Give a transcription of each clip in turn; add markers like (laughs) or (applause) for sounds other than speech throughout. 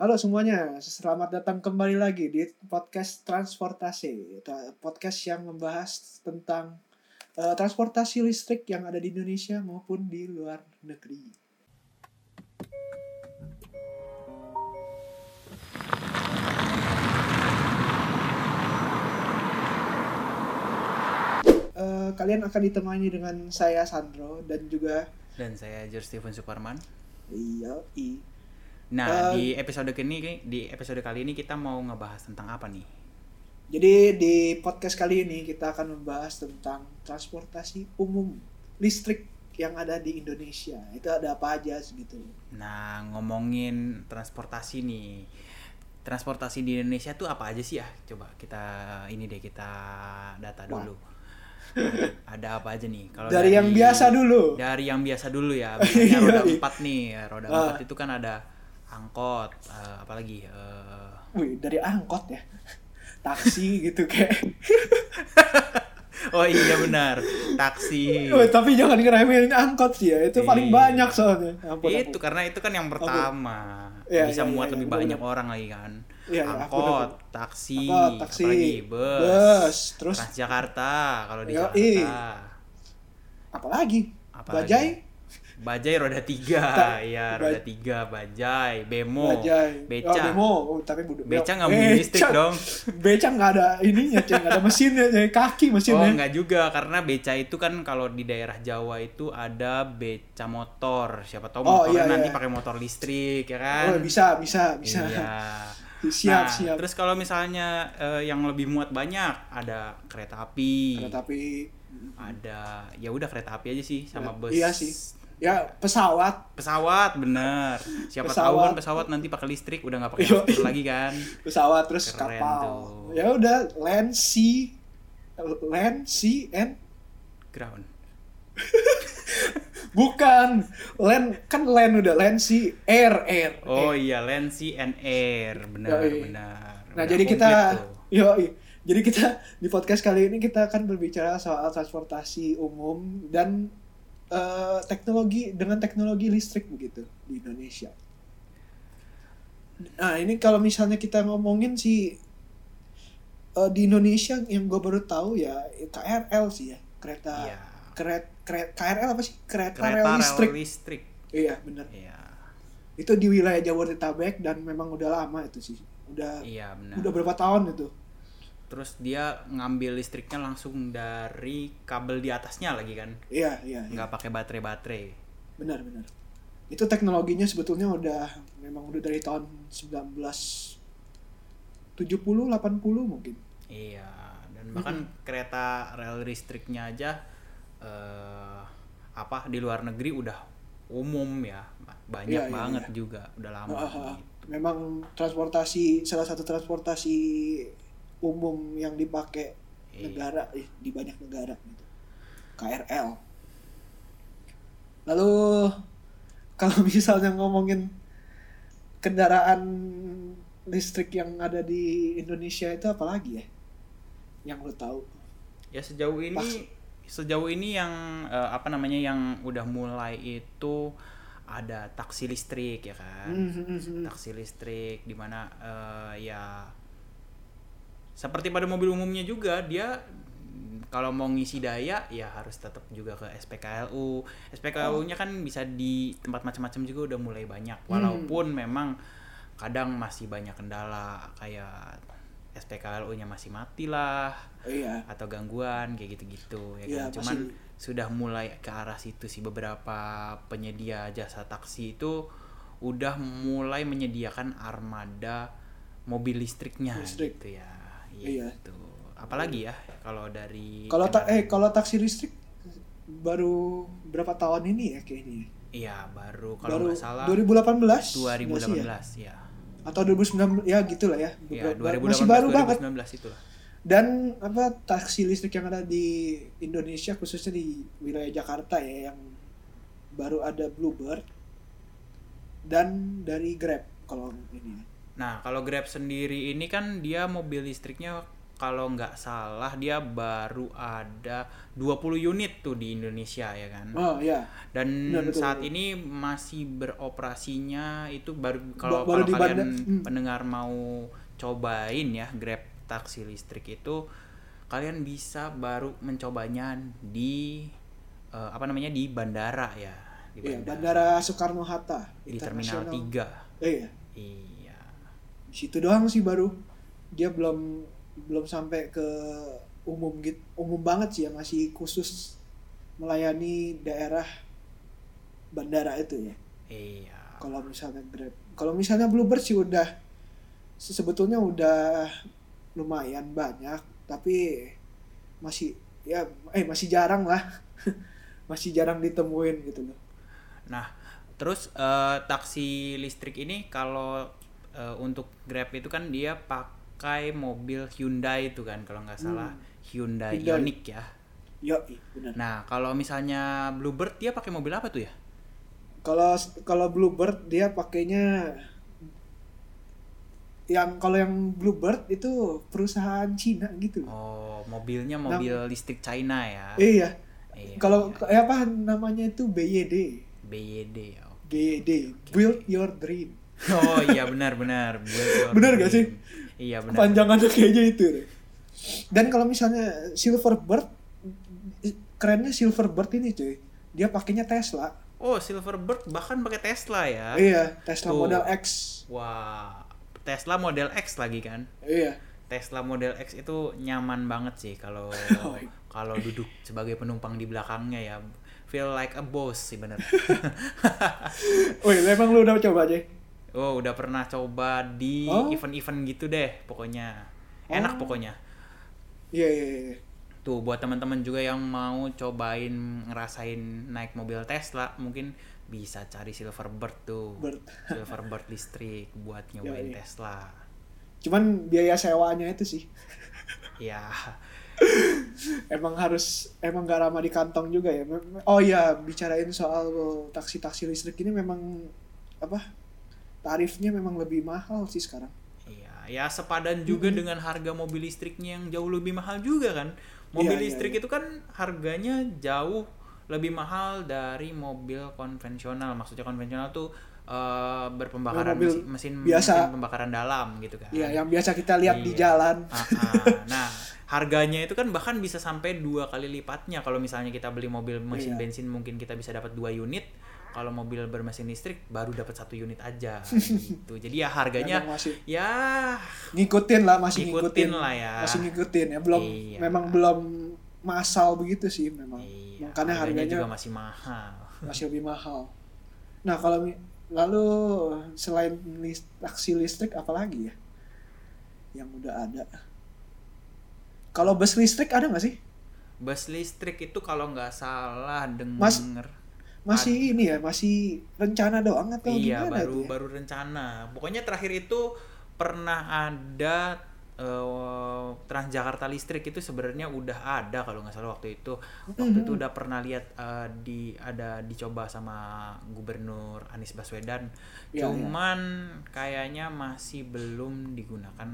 Halo semuanya, selamat datang kembali lagi di podcast transportasi. Podcast yang membahas tentang uh, transportasi listrik yang ada di Indonesia maupun di luar negeri. Uh, kalian akan ditemani dengan saya Sandro dan juga dan saya George Steven Suparman. Iya, i. Nah, uh, di episode kini di episode kali ini kita mau ngebahas tentang apa nih? Jadi di podcast kali ini kita akan membahas tentang transportasi umum listrik yang ada di Indonesia. Itu ada apa aja segitu. Nah, ngomongin transportasi nih. Transportasi di Indonesia tuh apa aja sih ya? Coba kita ini deh kita data dulu. Wah (laughs) ada apa aja nih kalau dari, dari yang biasa dulu dari yang biasa dulu ya (laughs) misalnya roda empat nih roda ah. empat itu kan ada angkot uh, apalagi uh... Wih, dari angkot ya (laughs) taksi gitu kayak (laughs) Oh iya benar, taksi. Oh, tapi jangan ngeremehin angkot sih ya, itu paling iya. banyak soalnya. Ampun, itu ampun. karena itu kan yang pertama, ya, bisa ya, muat ya, lebih ya, banyak bener. orang lagi kan ya, angkot, ya, taksi, angkot, taksi, apalagi bus, bus, terus Transjakarta kalau di Jakarta. Apalagi? apalagi? Bajai? Bajai roda tiga, ya roda tiga, bajai, bemo, bajai. beca, oh, bemo, oh, tapi budu, beca nggak mungkin listrik dong. Beca nggak ada ininya, nggak ada mesinnya, kaki mesinnya. Oh nggak juga, karena beca itu kan kalau di daerah Jawa itu ada beca motor, siapa tahu oh, motornya iya, nanti iya. pakai motor listrik ya kan? Oh bisa, bisa, bisa. Iya. (laughs) siap nah, siap terus kalau misalnya uh, yang lebih muat banyak ada kereta api kereta api ada ya udah kereta api aja sih sama ya, bus iya sih ya pesawat pesawat bener siapa pesawat. tahu kan pesawat nanti pakai listrik udah nggak pakai listrik lagi kan (laughs) pesawat terus Keren kapal tuh. ya udah land sea land sea and ground (laughs) Bukan. Land kan land udah land si air air. Oh air. iya land si and air. Benar yoi. benar. Nah, udah jadi kita yo jadi kita di podcast kali ini kita akan berbicara soal transportasi umum dan uh, teknologi dengan teknologi listrik begitu di Indonesia. Nah, ini kalau misalnya kita ngomongin sih uh, di Indonesia yang gue baru tahu ya KRL sih ya, kereta iya. kereta keret, KRL apa sih? Kereta, kereta rel listrik. listrik. Iya benar. Iya. Itu di wilayah Jabodetabek dan memang udah lama itu sih. Udah iya udah berapa tahun itu terus dia ngambil listriknya langsung dari kabel di atasnya lagi kan iya iya, iya. nggak iya. pakai baterai baterai benar benar itu teknologinya sebetulnya udah memang udah dari tahun 1970 80 mungkin iya dan bahkan mm -hmm. kereta rel listriknya aja uh, apa di luar negeri udah umum ya banyak iya, iya banget iya, juga udah lama uh, gitu. memang transportasi salah satu transportasi umum yang dipakai iya. negara eh, di banyak negara gitu. KRL lalu kalau (laughs) misalnya ngomongin kendaraan listrik yang ada di Indonesia itu apalagi ya? Yang lo tahu. Ya sejauh ini Pas, sejauh ini yang uh, apa namanya yang udah mulai itu ada taksi listrik ya kan? Mm-hmm. taksi listrik di mana uh, ya seperti pada mobil umumnya juga dia kalau mau ngisi daya ya harus tetap juga ke SPKLU SPKLU-nya kan bisa di tempat macam-macam juga udah mulai banyak mm. walaupun hmm. memang kadang masih banyak kendala kayak SPKLU-nya masih mati lah iya. atau gangguan kayak gitu-gitu ya iya, kan cuman masih... sudah mulai ke arah situ sih beberapa penyedia jasa taksi itu udah mulai menyediakan armada mobil listriknya Listrik. gitu ya iya itu apalagi ya kalau dari kalau tak eh kalau taksi listrik baru berapa tahun ini ya kayaknya iya baru kalau nggak salah 2018 2018 ya, ya atau 2019 ya gitulah ya. ya 2018, masih baru 2019 banget. itulah. Dan apa taksi listrik yang ada di Indonesia khususnya di wilayah Jakarta ya yang baru ada Bluebird dan dari Grab kalau ini. Nah, kalau Grab sendiri ini kan dia mobil listriknya kalau nggak salah dia baru ada 20 unit tuh di Indonesia ya kan. Oh iya. Dan Benar, betul, saat betul. ini masih beroperasinya itu baru kalau baru kalau kalian hmm. pendengar mau cobain ya Grab taksi listrik itu kalian bisa baru mencobanya di eh, apa namanya di bandara ya di Iya, bandara, Bandara Soekarno Hatta. di terminal International. 3 Eh, iya. iya situ doang sih baru. Dia belum belum sampai ke umum gitu. Umum banget sih ya, masih khusus melayani daerah bandara itu ya. iya Kalau misalnya Grab. Kalau misalnya Bluebird sih udah se- sebetulnya udah lumayan banyak, tapi masih ya eh masih jarang lah. (laughs) masih jarang ditemuin gitu loh. Nah, terus eh, taksi listrik ini kalau eh, untuk Grab itu kan dia pakai mobil Hyundai itu kan kalau nggak salah Hyundai, Hmm. Hyundai. Ioniq ya. Yo, benar. Nah, kalau misalnya Bluebird dia pakai mobil apa tuh ya? Kalau kalau Bluebird dia pakainya yang kalau yang Bluebird itu perusahaan Cina gitu. Oh, mobilnya mobil listrik China ya. Iya. Iya, Kalau iya. apa namanya itu BYD. BYD. ya. BYD, Build Your Dream. Oh iya benar benar. Bener gak dream. Iya benar. Panjangannya kayaknya itu. Dan kalau misalnya Silverbird kerennya Silverbird ini cuy. Dia pakainya Tesla. Oh, Silverbird bahkan pakai Tesla ya. Iya, Tesla Tuh. Model X. Wah, Tesla Model X lagi kan? Iya. Tesla Model X itu nyaman banget sih kalau (laughs) Oh. kalau duduk sebagai penumpang di belakangnya ya feel like a boss sih bener. (laughs) Woi, memang lu udah coba aja? Oh udah pernah coba di Oh. event-event gitu deh pokoknya enak Oh. pokoknya. Iya, iya, iya. Tuh buat teman-teman juga yang mau cobain ngerasain naik mobil Tesla mungkin bisa cari Silverbird tuh. Bird. Silverbird listrik buat (laughs) nyobain. Tesla. Cuman biaya sewanya itu sih. Ya, (laughs) Emang harus emang gak ramah di kantong juga ya. Oh iya, bicarain soal taksi-taksi listrik ini memang apa? Tarifnya memang lebih mahal sih sekarang. Iya, ya sepadan juga dengan harga mobil listriknya yang jauh lebih mahal juga kan. Mobil Iya, iya, listrik iya. itu kan harganya jauh lebih mahal dari mobil konvensional. Maksudnya konvensional tuh eh, berpembakaran mobil mesin, mesin, biasa. mesin pembakaran dalam gitu kan. Iya, yang biasa kita lihat di Iya. jalan. Ah, ah. Nah, harganya itu kan bahkan bisa sampai dua kali lipatnya kalau misalnya kita beli mobil mesin Iya. bensin mungkin kita bisa dapat dua unit. Kalau mobil bermesin listrik baru dapat satu unit aja (laughs) gitu. Jadi ya harganya Memang masih ya ngikutin lah, masih Ngikutin ngikutin, lah ya. Masih ngikutin ya, belum Iya. memang belum massal begitu sih memang. Iya, Makanya harganya juga masih mahal. masih lebih mahal. Nah, kalau lalu selain lis- taksi listrik apalagi ya yang udah ada? Kalau bus listrik ada nggak sih? Bus listrik itu kalau nggak salah denger Mas, Masih ini ya, masih rencana doang atau iya gimana baru ya? baru rencana. Pokoknya terakhir itu pernah ada eh, Transjakarta listrik itu sebenarnya udah ada kalau nggak salah waktu itu. Waktu itu udah pernah lihat eh, di ada dicoba sama Gubernur Anies Baswedan. Iya, Cuman kayaknya masih belum digunakan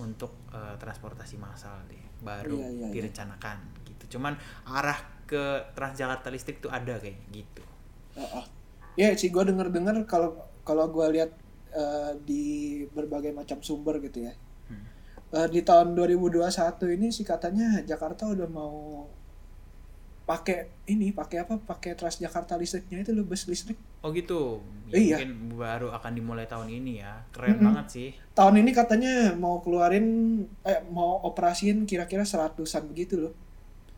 untuk eh, transportasi massal deh. Baru Iya, iya, iya. direncanakan gitu. Cuman arah ke Transjakarta listrik tuh ada kayak gitu. Oh, oh. Ya sih, gue denger dengar kalau kalau gue lihat eh, di berbagai macam sumber gitu ya. Hmm. Eh, di tahun 2021 ini sih katanya Jakarta udah mau pakai ini pakai apa pakai Transjakarta listriknya itu loh bus listrik Oh gitu. Ya, Iya. Mungkin baru akan dimulai tahun ini ya. Keren Mm-mm. banget sih. tahun ini katanya mau keluarin eh mau operasiin kira-kira seratusan begitu loh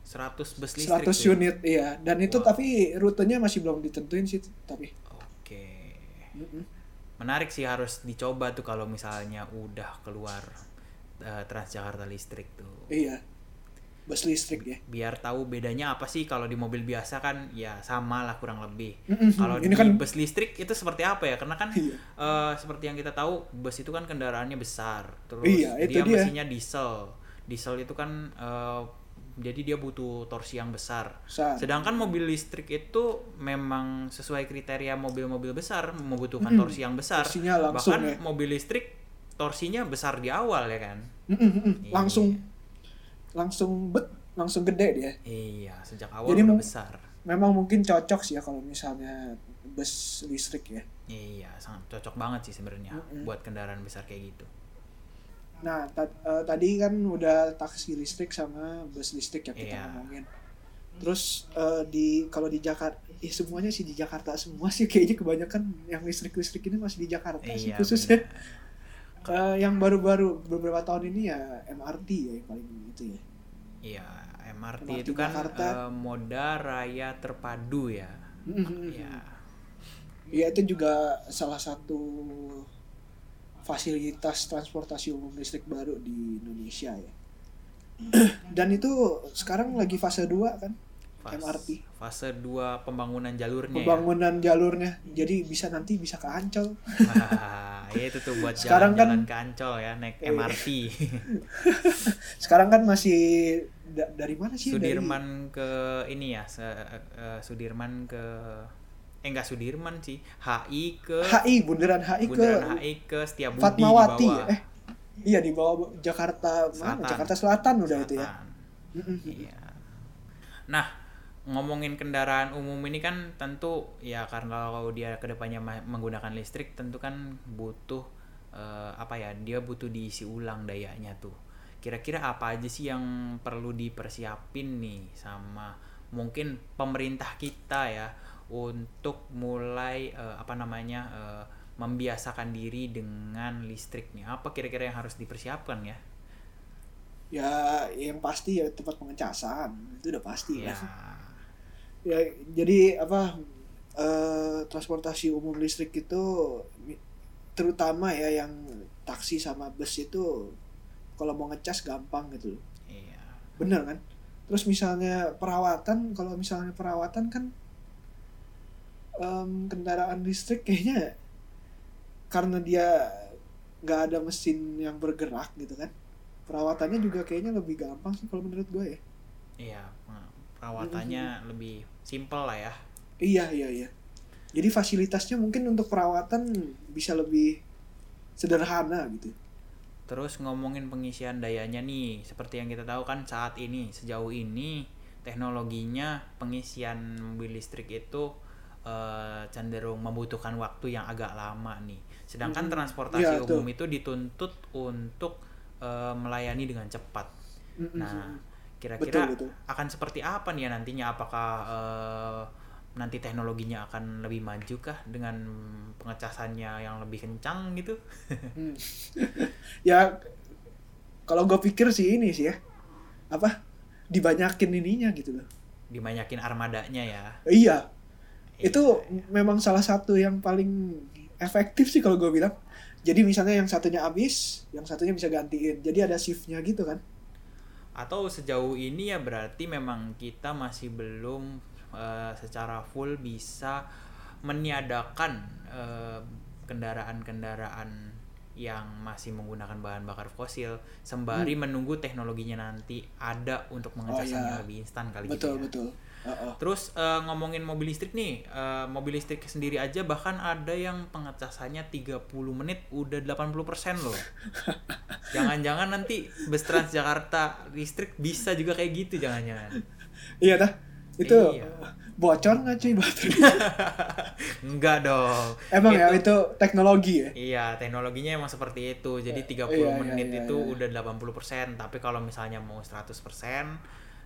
100 bus listrik. 100 tuh. unit iya dan itu Wow. tapi rutenya masih belum ditentuin sih tapi Oke. Menarik sih harus dicoba tuh kalau misalnya udah keluar eh, Transjakarta listrik tuh. iya bus listrik ya Biar tahu bedanya apa sih kalau di mobil biasa kan ya sama lah kurang lebih. Mm-mm. Kalau ini di kan bus listrik itu seperti apa ya? Karena kan Iya. eh, seperti yang kita tahu bus itu kan kendaraannya besar. Terus Iya, itu dia, dia. mesinnya diesel. Diesel itu kan eh, jadi dia butuh torsi yang besar. besar. Sedangkan mobil listrik itu memang sesuai kriteria mobil-mobil besar membutuhkan torsi yang besar. Torsinya langsung Bahkan ya. mobil listrik torsinya besar di awal ya kan Mm, mm, mm. Iya. langsung langsung bet langsung gede dia iya sejak awal Jadi udah besar memang mungkin cocok sih ya kalau misalnya bus listrik ya iya sangat cocok banget sih sebenarnya buat kendaraan besar kayak gitu nah eh, tadi kan udah taksi listrik sama bus listrik yang kita Iya. ngomongin terus eh, di kalau di Jakarta eh, semuanya sih di Jakarta semua sih kayaknya kebanyakan yang listrik listrik ini masih di Jakarta sih iya khususnya bener. (laughs) Eh, yang baru-baru beberapa tahun ini ya MRT ya yang paling itu ya iya MRT, MRT itu kan Jakarta. eh, moda raya terpadu ya Mm-mm. Iya. Ya itu juga salah satu fasilitas transportasi umum listrik baru di Indonesia ya. Dan itu sekarang lagi fase 2 kan Fas- MRT. fase 2 pembangunan jalurnya pembangunan jalurnya. Jadi bisa nanti bisa ke Ancol. ya Wah, ya itu tuh buat Sekarang jalan-jalan kan- ke Ancol ya naik Iya. MRT (laughs) Sekarang kan masih da- dari mana sih? Dari- Sudirman ke ini ya se- eh, Sudirman ke eh enggak Sudirman sih HI ke HI bundaran HI Bundaran ke HI ke Setiabudi Fatmawati di bawah ya? Eh, iya di bawah Jakarta mana? Selatan. Jakarta Selatan udah itu ya. Selatan. Iya. Nah, ngomongin kendaraan umum ini kan tentu ya karena kalau dia ke depannya menggunakan listrik tentu kan butuh eh, apa ya dia butuh diisi ulang dayanya tuh. Kira-kira apa aja sih yang perlu dipersiapin nih sama mungkin pemerintah kita ya untuk mulai eh, apa namanya eh, membiasakan diri dengan listriknya. Apa kira-kira yang harus dipersiapkan ya? Ya yang pasti ya tempat pengecasan itu udah pasti Ya. ya. ya jadi apa eh, transportasi umum listrik itu terutama ya yang taksi sama bus itu kalau mau ngecas gampang gitu loh Iya. bener kan terus misalnya perawatan kalau misalnya perawatan kan em, kendaraan listrik kayaknya karena dia nggak ada mesin yang bergerak gitu kan perawatannya juga kayaknya lebih gampang sih kalau menurut gue ya Iya, perawatannya lebih simpel lah ya. Iya iya iya. Jadi fasilitasnya mungkin untuk perawatan bisa lebih sederhana gitu. Terus ngomongin pengisian dayanya nih, seperti yang kita tahu kan saat ini sejauh ini teknologinya pengisian mobil listrik itu eh, cenderung membutuhkan waktu yang agak lama nih. Sedangkan Mm-mm. transportasi Iya, umum itu dituntut untuk eh, melayani dengan cepat. Mm-mm. Nah, kira-kira betul betul. akan seperti apa nih ya nantinya? Apakah eh, nanti teknologinya akan lebih maju kah dengan pengecasannya yang lebih kencang gitu? Hmm. (laughs) ya kalau gue pikir sih ini sih ya apa dibanyakin ininya gitu loh. Dibanyakin armadanya ya. Iya itu Iya. memang salah satu yang paling efektif sih kalau gue bilang. Jadi misalnya yang satunya habis, yang satunya bisa gantiin. Jadi ada shiftnya gitu kan. Atau sejauh ini ya berarti memang kita masih belum eh, secara full bisa meniadakan eh, kendaraan-kendaraan yang masih menggunakan bahan bakar fosil sembari menunggu teknologinya nanti ada untuk mengecasnya Hmm. iya. lebih instan kali Betul gitu ya. betul. Terus eh, ngomongin mobil listrik nih, eh, mobil listrik sendiri aja bahkan ada yang pengecasannya 30 menit udah 80% loh. (laughs) Jangan-jangan nanti bus Transjakarta listrik bisa juga kayak gitu jangan-jangan. Iya dah. Itu Iya. bocor nggak cuy baterai? (laughs) Enggak dong. Emang ya Itu- itu teknologi ya. Iya, teknologinya emang seperti itu. Jadi 30 Iya, iya, menit iya, itu iya. udah 80%, tapi kalau misalnya mau 100%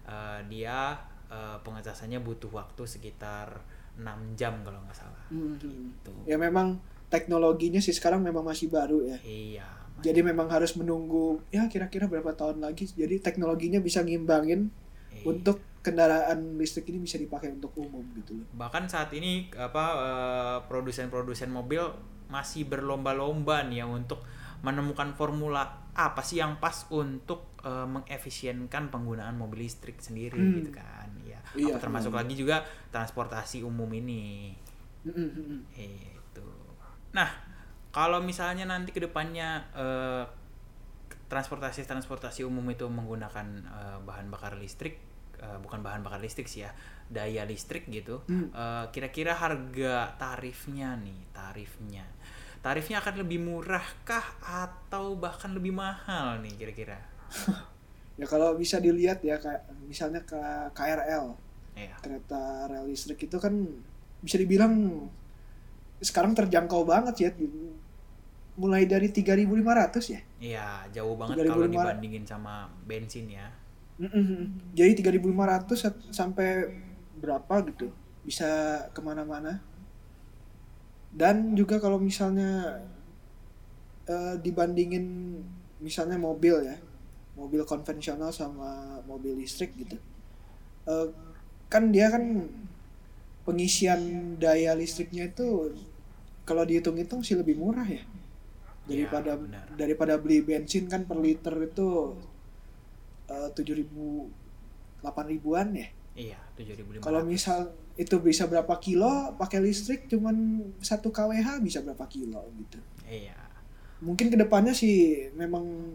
eh, dia pengecasannya butuh waktu sekitar 6 jam kalau nggak salah. Hmm. Gitu. Ya memang teknologinya sih sekarang memang masih baru ya. Iya. Jadi memang harus menunggu ya kira-kira berapa tahun lagi. Jadi teknologinya bisa ngimbangin Iya. untuk kendaraan listrik ini bisa dipakai untuk umum gitu loh. bahkan saat ini apa eh, produsen-produsen mobil masih berlomba-lomba nih ya untuk menemukan formula apa sih yang pas untuk eh, mengefisienkan penggunaan mobil listrik sendiri Hmm. gitu kan ya Iya, termasuk iya. lagi juga transportasi umum ini Mm-mm, mm-mm. itu nah kalau misalnya nanti ke depannya eh, transportasi transportasi umum itu menggunakan eh, bahan bakar listrik eh, bukan bahan bakar listrik sih ya daya listrik gitu Hmm. Eh, kira-kira harga tarifnya nih tarifnya tarifnya akan lebih murah kah atau bahkan lebih mahal nih kira-kira? (laughs) ya kalau bisa dilihat ya kayak misalnya ke KRL Iya. kereta rel listrik itu kan bisa dibilang sekarang terjangkau banget ya mulai dari 3.500 ya Iya, jauh banget 3.500. kalau dibandingin sama bensin ya. Mm-mm. jadi 3.500 sa- sampai berapa gitu bisa ke mana-mana dan juga kalau misalnya eh, dibandingin misalnya mobil ya mobil konvensional sama mobil listrik gitu Eh, kan dia kan pengisian daya listriknya itu kalau dihitung-hitung sih lebih murah ya daripada benar. daripada beli bensin kan per liter itu eh, tujuh ribu delapan ribuan ya Iya, 7.500. kalau misal itu bisa berapa kilo pakai listrik cuman satu kWh bisa berapa kilo gitu Iya. mungkin ke depannya sih memang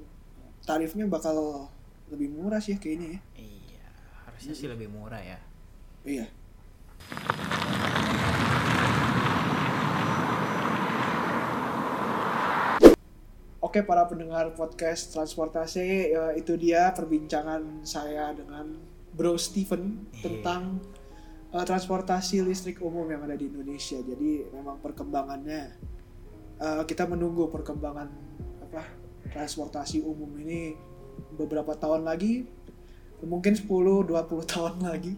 tarifnya bakal lebih murah sih kayaknya ya Iya, harusnya sih lebih murah ya. iya Oke para pendengar podcast transportasi ya, itu dia perbincangan saya dengan Bro Steven Iya. tentang eh, transportasi listrik umum yang ada di Indonesia. Jadi memang perkembangannya eh, kita menunggu perkembangan apa transportasi umum ini beberapa tahun lagi mungkin 10 20 tahun lagi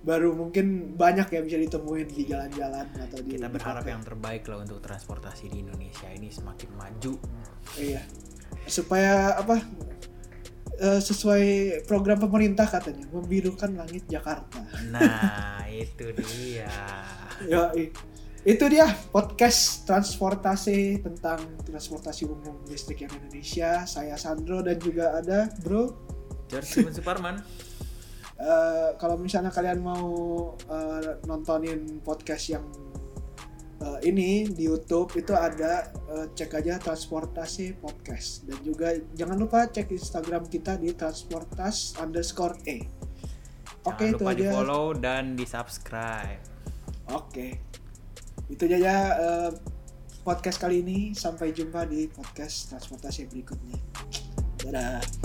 baru mungkin banyak yang bisa ditemuin di jalan-jalan atau di Kita berharap kafe. yang terbaik lah untuk transportasi di Indonesia ini semakin maju. Iya. Supaya apa? eh, sesuai program pemerintah katanya membirukan langit Jakarta. Nah, itu dia. (laughs) Ya, itu dia podcast transportasi tentang transportasi umum listrik yang Indonesia. Saya Sandro dan juga ada Bro. George Suparman. (laughs) Eh, kalau misalnya kalian mau eh, nontonin podcast yang eh, ini di YouTube itu ada eh, cek aja transportasi podcast dan juga jangan lupa cek Instagram kita di transportas underscore e. Oke Jangan itu lupa di aja. follow dan di subscribe. Oke itu aja eh, podcast kali ini. Sampai jumpa di podcast transportasi berikutnya. Dadah.